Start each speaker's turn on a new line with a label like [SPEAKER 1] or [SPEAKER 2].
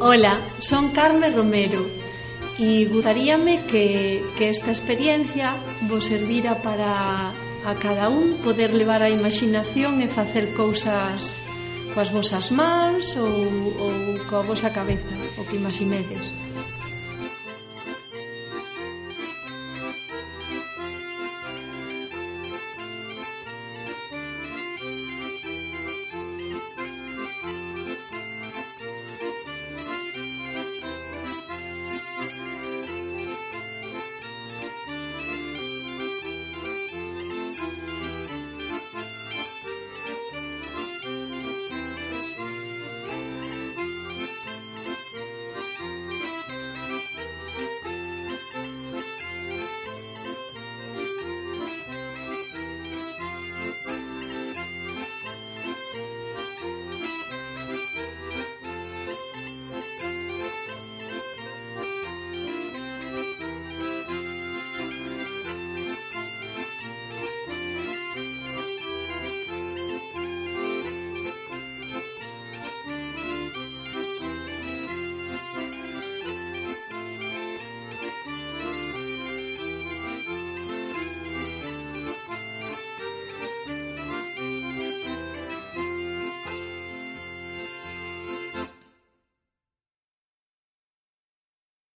[SPEAKER 1] Ola, son Carme Romero e gustaríame que, que esta experiencia vos servira para a cada un poder levar a imaginación e facer cousas coas vosas mans ou, ou coa vosa cabeza, o que imaxinedes.